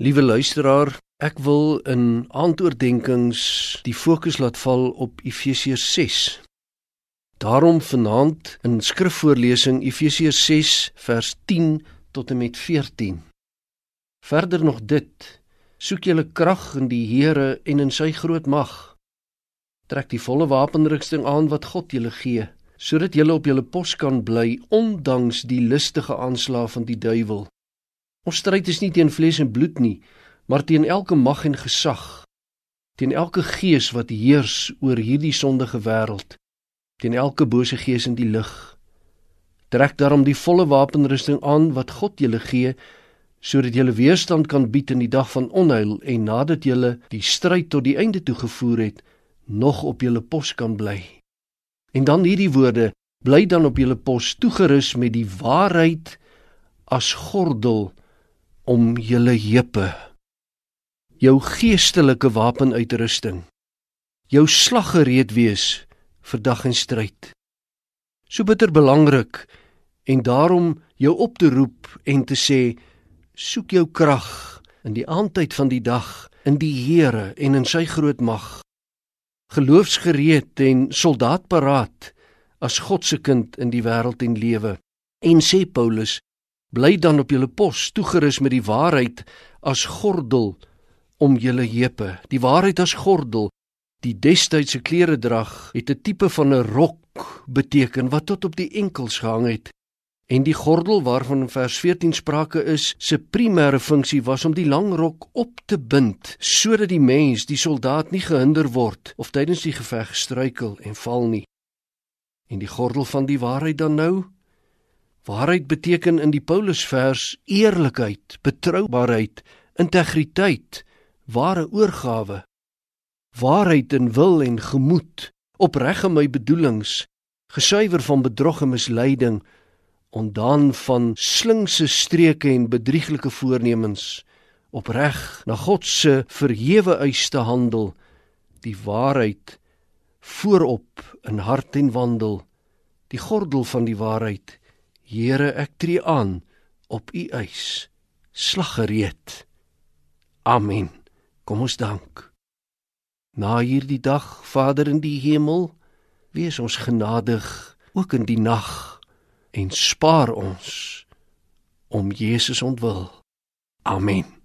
Liewe luisteraar, ek wil in aandoordenkings die fokus laat val op Efesiërs 6. Daarom vanaand in skrifvoorlesing Efesiërs 6 vers 10 tot en met 14. Verder nog dit: Soek julle krag in die Here en in sy groot mag. Trek die volle wapenrusting aan wat God julle gee, sodat julle op julle pos kan bly ondanks die listige aanslae van die duiwel. Ons stryd is nie teen vlees en bloed nie, maar teen elke mag en gesag, teen elke gees wat heers oor hierdie sondige wêreld, teen elke bose gees in die lig. Trek daarom die volle wapenrusting aan wat God julle gee, sodat julle weerstand kan bied in die dag van onheil en nadat julle die stryd tot die einde toe gevoer het, nog op julle pos kan bly. En dan hierdie woorde: Bly dan op julle pos toegerus met die waarheid as gordel om julle heupe. Jou geestelike wapenuitrusting jou slaggereed wees vir dag en stryd. So bitter belangrik en daarom jou op te roep en te sê soek jou krag in die aandtyd van die dag in die Here en in sy groot mag. Geloofsgereed en soldaat paraat as God se kind in die wêreld en lewe. En sê Paulus Bly dan op julle pos, toegerus met die waarheid as gordel om julle heupe. Die waarheid as gordel. Die destydse klere drag het 'n tipe van 'n rok beteken wat tot op die enkels gehang het. En die gordel waarvan vers 14 sprake is, se primêre funksie was om die lang rok op te bind sodat die mens, die soldaat nie gehinder word of tydens die geveg struikel en val nie. En die gordel van die waarheid dan nou Waarheid beteken in die Paulusvers eerlikheid, betroubaarheid, integriteit, ware oorgawe. Waarheid in wil en gemoed, opreg in my bedoelings, gesuiwer van bedrog en misleiding, ondaan van slinkse streke en bedrieglike voornemens, opreg na God se verhewe eis te handel, die waarheid voorop in hart en wandel, die gordel van die waarheid Here, ek tree aan op u eis. Slag gereed. Amen. Kom ons dank. Na hierdie dag, Vader in die hemel, wees ons genadig ook in die nag en spaar ons om Jesus ontwil. Amen.